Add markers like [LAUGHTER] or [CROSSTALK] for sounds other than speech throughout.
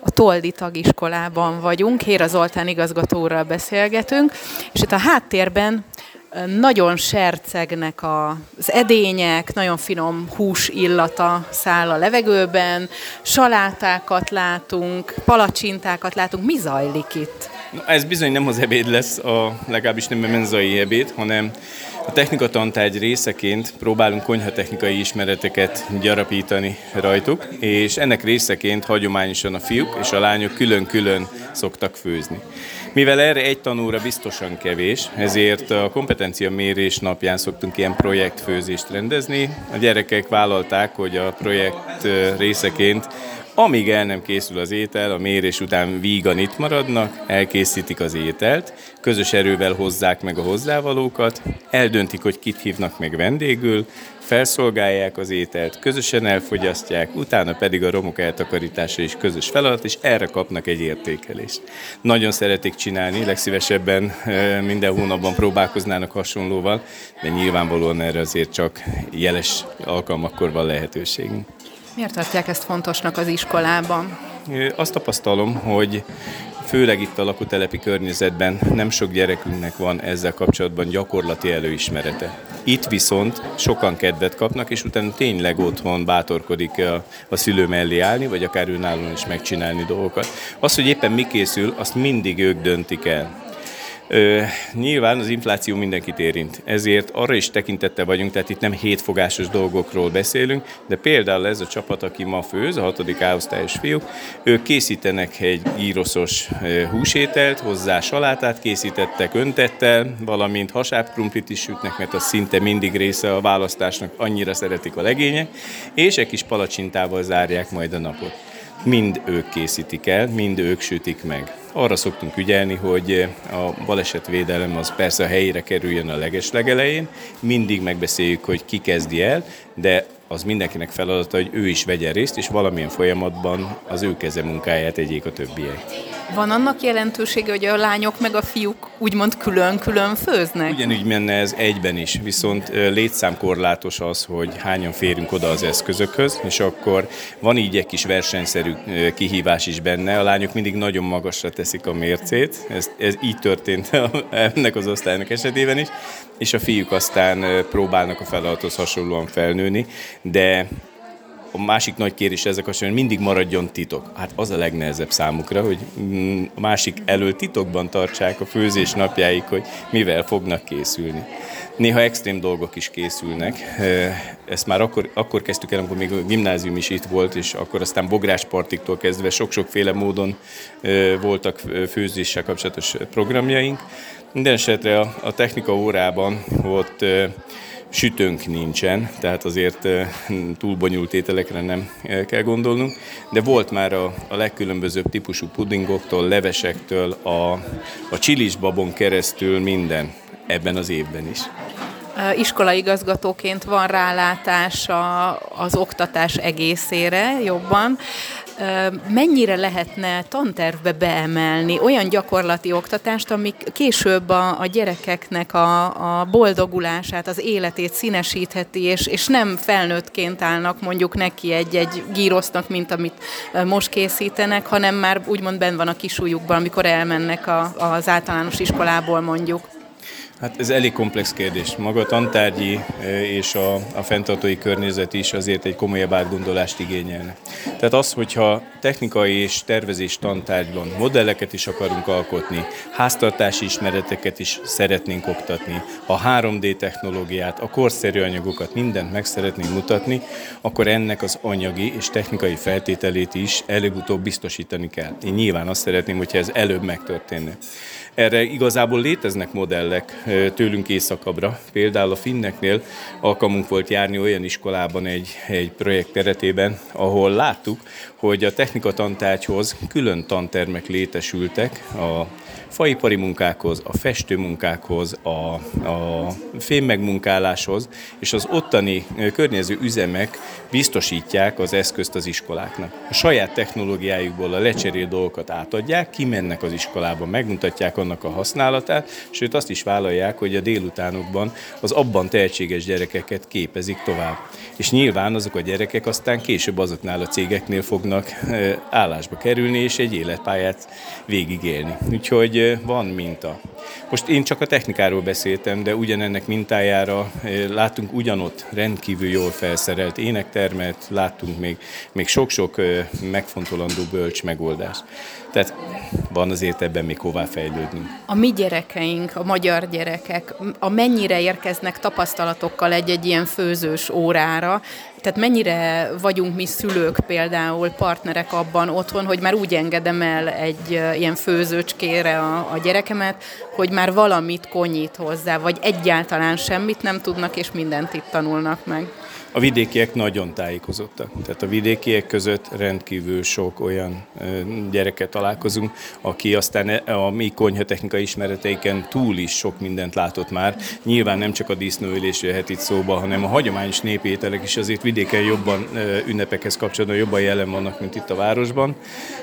a Toldi tagiskolában vagyunk, Héra Zoltán igazgatóral beszélgetünk, és itt a háttérben nagyon sercegnek az edények, nagyon finom hús illata száll a levegőben, salátákat látunk, palacsintákat látunk. Mi zajlik itt? Ez bizony nem az ebéd lesz, a, legalábbis nem a menzai ebéd, hanem a technika tantárgy részeként próbálunk konyhatechnikai ismereteket gyarapítani rajtuk, és ennek részeként hagyományosan a fiúk és a lányok külön-külön szoktak főzni. Mivel erre egy tanúra biztosan kevés, ezért a kompetencia mérés napján szoktunk ilyen projektfőzést rendezni. A gyerekek vállalták, hogy a projekt részeként amíg el nem készül az étel, a mérés után vígan itt maradnak, elkészítik az ételt, közös erővel hozzák meg a hozzávalókat, eldöntik, hogy kit hívnak meg vendégül, felszolgálják az ételt, közösen elfogyasztják, utána pedig a romok eltakarítása is közös feladat, és erre kapnak egy értékelést. Nagyon szeretik csinálni, legszívesebben minden hónapban próbálkoznának hasonlóval, de nyilvánvalóan erre azért csak jeles alkalmakkor van lehetőségünk. Miért tartják ezt fontosnak az iskolában? Azt tapasztalom, hogy főleg itt a lakótelepi környezetben nem sok gyerekünknek van ezzel kapcsolatban gyakorlati előismerete. Itt viszont sokan kedvet kapnak, és utána tényleg otthon bátorkodik a, a szülő mellé állni, vagy akár önállóan is megcsinálni dolgokat. Az, hogy éppen mi készül, azt mindig ők döntik el. Ö, nyilván az infláció mindenkit érint, ezért arra is tekintette vagyunk, tehát itt nem hétfogásos dolgokról beszélünk, de például ez a csapat, aki ma főz, a hatodik áosztályos fiúk, ők készítenek egy íroszos húsételt, hozzá salátát készítettek öntettel, valamint hasábkrumplit is sütnek, mert az szinte mindig része a választásnak, annyira szeretik a legények, és egy kis palacsintával zárják majd a napot mind ők készítik el, mind ők sütik meg. Arra szoktunk ügyelni, hogy a balesetvédelem az persze a helyére kerüljön a legeslegelején, mindig megbeszéljük, hogy ki kezdi el, de az mindenkinek feladata, hogy ő is vegyen részt, és valamilyen folyamatban az ő keze munkáját tegyék a többiek. Van annak jelentősége, hogy a lányok meg a fiúk úgymond külön-külön főznek? Ugyanúgy menne ez egyben is, viszont létszámkorlátos az, hogy hányan férünk oda az eszközökhöz, és akkor van így egy kis versenyszerű kihívás is benne. A lányok mindig nagyon magasra teszik a mércét, ez, ez így történt ennek az osztálynak esetében is, és a fiúk aztán próbálnak a feladathoz hasonlóan felnőni, de a másik nagy kérés ezek a hogy mindig maradjon titok. Hát az a legnehezebb számukra, hogy mm, a másik elől titokban tartsák a főzés napjáig, hogy mivel fognak készülni. Néha extrém dolgok is készülnek. Ezt már akkor, akkor kezdtük el, amikor még a gimnázium is itt volt, és akkor aztán bográspartiktól kezdve sok-sokféle módon voltak főzéssel kapcsolatos programjaink. Minden esetre a, a technika órában volt sütőnk nincsen, tehát azért túl bonyolult ételekre nem kell gondolnunk, de volt már a, a legkülönbözőbb típusú pudingoktól, levesektől, a, a csilis babon keresztül minden ebben az évben is iskolaigazgatóként van rálátása az oktatás egészére jobban. Mennyire lehetne tantervbe beemelni olyan gyakorlati oktatást, ami később a, a gyerekeknek a, a boldogulását, az életét színesítheti, és, és nem felnőttként állnak mondjuk neki egy-egy gírosznak, mint amit most készítenek, hanem már úgymond benn van a kisújukban, amikor elmennek a, az általános iskolából mondjuk. Hát ez elég komplex kérdés. Maga a tantárgyi és a, a fenntartói környezet is azért egy komolyabb átgondolást igényelne. Tehát az, hogyha technikai és tervezés tantárgyban modelleket is akarunk alkotni, háztartási ismereteket is szeretnénk oktatni, a 3D technológiát, a korszerű anyagokat, mindent meg szeretnénk mutatni, akkor ennek az anyagi és technikai feltételét is előbb-utóbb biztosítani kell. Én nyilván azt szeretném, hogyha ez előbb megtörténne. Erre igazából léteznek modellek tőlünk északabbra. Például a finneknél alkalmunk volt járni olyan iskolában egy, egy projekt keretében, ahol láttuk, hogy a technika tantárgyhoz külön tantermek létesültek a faipari munkákhoz, a festőmunkákhoz, a, a fémmegmunkáláshoz, és az ottani környező üzemek biztosítják az eszközt az iskoláknak. A saját technológiájukból a lecserél dolgokat átadják, kimennek az iskolába, megmutatják annak a használatát, sőt azt is vállalják, hogy a délutánokban az abban tehetséges gyerekeket képezik tovább. És nyilván azok a gyerekek aztán később azoknál a cégeknél fognak állásba kerülni, és egy életpályát végigélni. Úgyhogy van minta. Most én csak a technikáról beszéltem, de ugyanennek mintájára látunk ugyanott rendkívül jól felszerelt énektermet, láttunk még, még sok-sok megfontolandó bölcs megoldást. Tehát van azért ebben még hová fejlődni. A mi gyerekeink, a magyar gyerekek, a mennyire érkeznek tapasztalatokkal egy-egy ilyen főzős órára, tehát mennyire vagyunk mi szülők például partnerek abban otthon, hogy már úgy engedem el egy ilyen főzőcskére a, a gyerekemet, hogy már valamit konyít hozzá, vagy egyáltalán semmit nem tudnak, és mindent itt tanulnak meg. A vidékiek nagyon tájékozottak. Tehát a vidékiek között rendkívül sok olyan gyereket találkozunk, aki aztán e, a mi konyhatechnikai ismereteiken túl is sok mindent látott már. Nyilván nem csak a disznóülés jöhet itt szóba, hanem a hagyományos népételek is azért vidéken jobban ünnepekhez kapcsolatban jobban jelen vannak, mint itt a városban.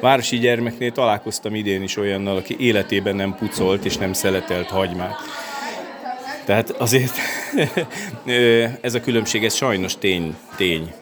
Városi gyermeknél találkoztam idén is olyannal, aki életében nem pucolt és nem szeletelt hagymát. Tehát azért [LAUGHS] ez a különbség, ez sajnos tény. tény.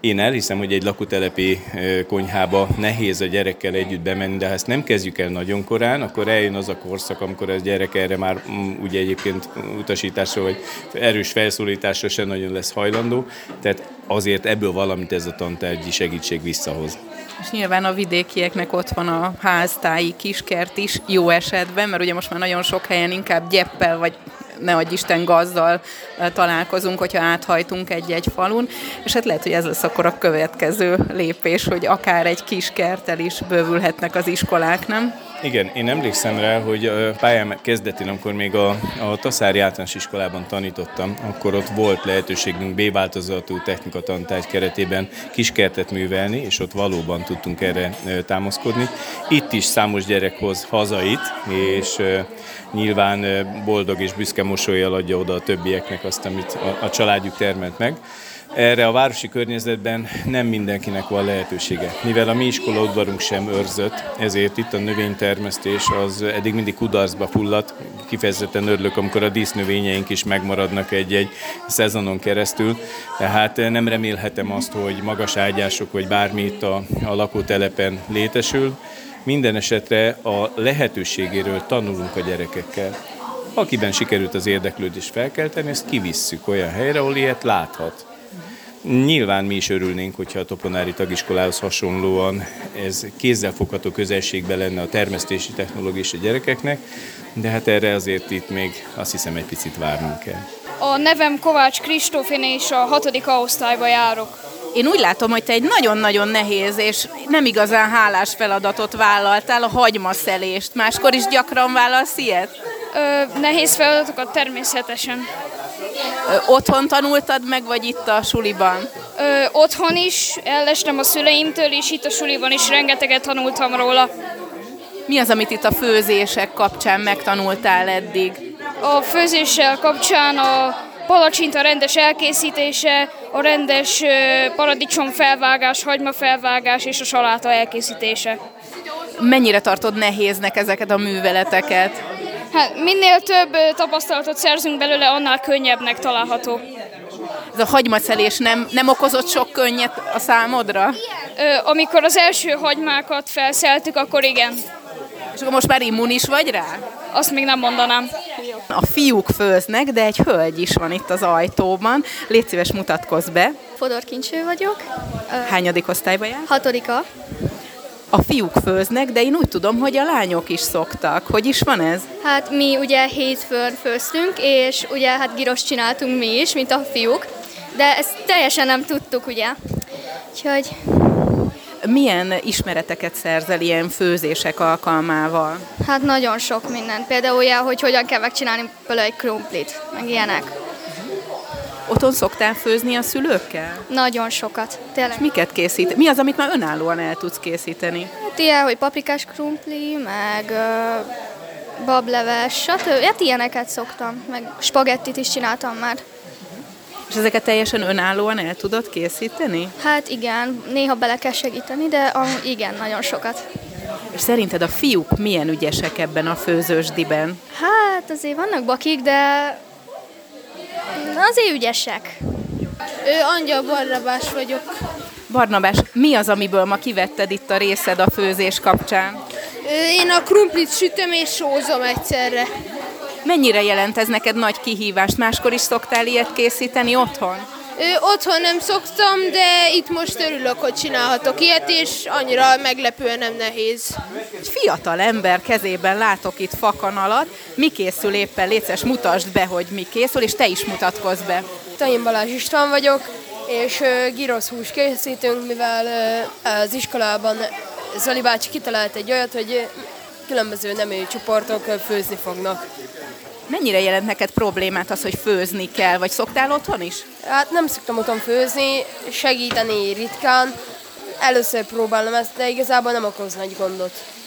Én elhiszem, hogy egy lakótelepi konyhába nehéz a gyerekkel együtt bemenni, de ha ezt nem kezdjük el nagyon korán, akkor eljön az a korszak, amikor a gyerek erre már mm, ugye egyébként utasításra vagy erős felszólításra sem nagyon lesz hajlandó, tehát azért ebből valamit ez a tantárgyi segítség visszahoz. És nyilván a vidékieknek ott van a háztáji kiskert is, jó esetben, mert ugye most már nagyon sok helyen inkább gyeppel vagy ne adj Isten gazdal találkozunk, hogyha áthajtunk egy-egy falun, és hát lehet, hogy ez lesz akkor a következő lépés, hogy akár egy kis kertel is bővülhetnek az iskolák, nem? Igen, én emlékszem rá, hogy a pályám kezdetén, amikor még a, a Taszári általános iskolában tanítottam, akkor ott volt lehetőségünk B változatú technika tantárgy keretében kiskertet művelni, és ott valóban tudtunk erre támaszkodni. Itt is számos gyerek hoz hazait, és nyilván boldog és büszke mosolyjal adja oda a többieknek azt, amit a, a családjuk termelt meg. Erre a városi környezetben nem mindenkinek van lehetősége. Mivel a mi iskolaudvarunk sem őrzött, ezért itt a növénytermesztés az eddig mindig kudarcba fulladt. Kifejezetten örülök, amikor a dísznövényeink is megmaradnak egy-egy szezonon keresztül. Tehát nem remélhetem azt, hogy magas ágyások vagy bármi itt a, a lakótelepen létesül. Minden esetre a lehetőségéről tanulunk a gyerekekkel. Akiben sikerült az érdeklődést felkelteni, ezt kivisszük olyan helyre, ahol ilyet láthat. Nyilván mi is örülnénk, hogyha a Toponári tagiskolához hasonlóan ez kézzelfogható közelségben lenne a termesztési technológia a gyerekeknek, de hát erre azért itt még azt hiszem egy picit várnunk kell. A nevem Kovács Kristóf, én és a hatodik osztályba járok. Én úgy látom, hogy te egy nagyon-nagyon nehéz és nem igazán hálás feladatot vállaltál, a hagymaszelést. Máskor is gyakran vállalsz ilyet? Ö, nehéz feladatokat természetesen. Ö, otthon tanultad meg, vagy itt a suliban? Ö, otthon is, ellestem a szüleimtől, és itt a suliban is rengeteget tanultam róla. Mi az, amit itt a főzések kapcsán megtanultál eddig? A főzéssel kapcsán a palacsinta rendes elkészítése, a rendes paradicsom felvágás, hagyma felvágás és a saláta elkészítése. Mennyire tartod nehéznek ezeket a műveleteket? Hát minél több tapasztalatot szerzünk belőle, annál könnyebbnek található. Ez a hagymaszelés nem, nem okozott sok könnyet a számodra? Ö, amikor az első hagymákat felszeltük, akkor igen. És akkor most már immunis vagy rá? Azt még nem mondanám. A fiúk főznek, de egy hölgy is van itt az ajtóban. Légy szíves, mutatkozz be. Fodor Kincső vagyok. Hányadik osztályban jár? Hatodika. A fiúk főznek, de én úgy tudom, hogy a lányok is szoktak. Hogy is van ez? Hát mi ugye hétfőn főztünk, és ugye hát giros csináltunk mi is, mint a fiúk, de ezt teljesen nem tudtuk, ugye. Úgyhogy milyen ismereteket szerzel ilyen főzések alkalmával? Hát nagyon sok minden. Például olyan, hogy hogyan kell megcsinálni például egy krumplit, meg ilyenek. Otthon szoktál főzni a szülőkkel? Nagyon sokat, tényleg. És miket készít? Mi az, amit már önállóan el tudsz készíteni? Hát ilyen, hogy paprikás krumpli, meg uh, bableves, stb. Hát ilyeneket szoktam, meg spagettit is csináltam már. És ezeket teljesen önállóan el tudod készíteni? Hát igen, néha bele kell segíteni, de ah, igen, nagyon sokat. És szerinted a fiúk milyen ügyesek ebben a főzősdiben? Hát azért vannak bakik, de azért ügyesek. Ő Angyal Barnabás vagyok. Barnabás, mi az, amiből ma kivetted itt a részed a főzés kapcsán? Én a krumplit sütöm és sózom egyszerre. Mennyire jelent ez neked nagy kihívást? Máskor is szoktál ilyet készíteni otthon? Otthon nem szoktam, de itt most örülök, hogy csinálhatok ilyet, és annyira meglepően nem nehéz. Egy fiatal ember kezében látok itt fakanalat. Mi készül éppen? Léces, mutasd be, hogy mi készül, és te is mutatkozz be. Én Balázs István vagyok, és girosz hús készítünk, mivel az iskolában Zoli bácsi kitalált egy olyat, hogy különböző nemű csoportok főzni fognak. Mennyire jelent neked problémát az, hogy főzni kell, vagy szoktál otthon is? Hát nem szoktam otthon főzni, segíteni ritkán. Először próbálom ezt, de igazából nem okoz nagy gondot.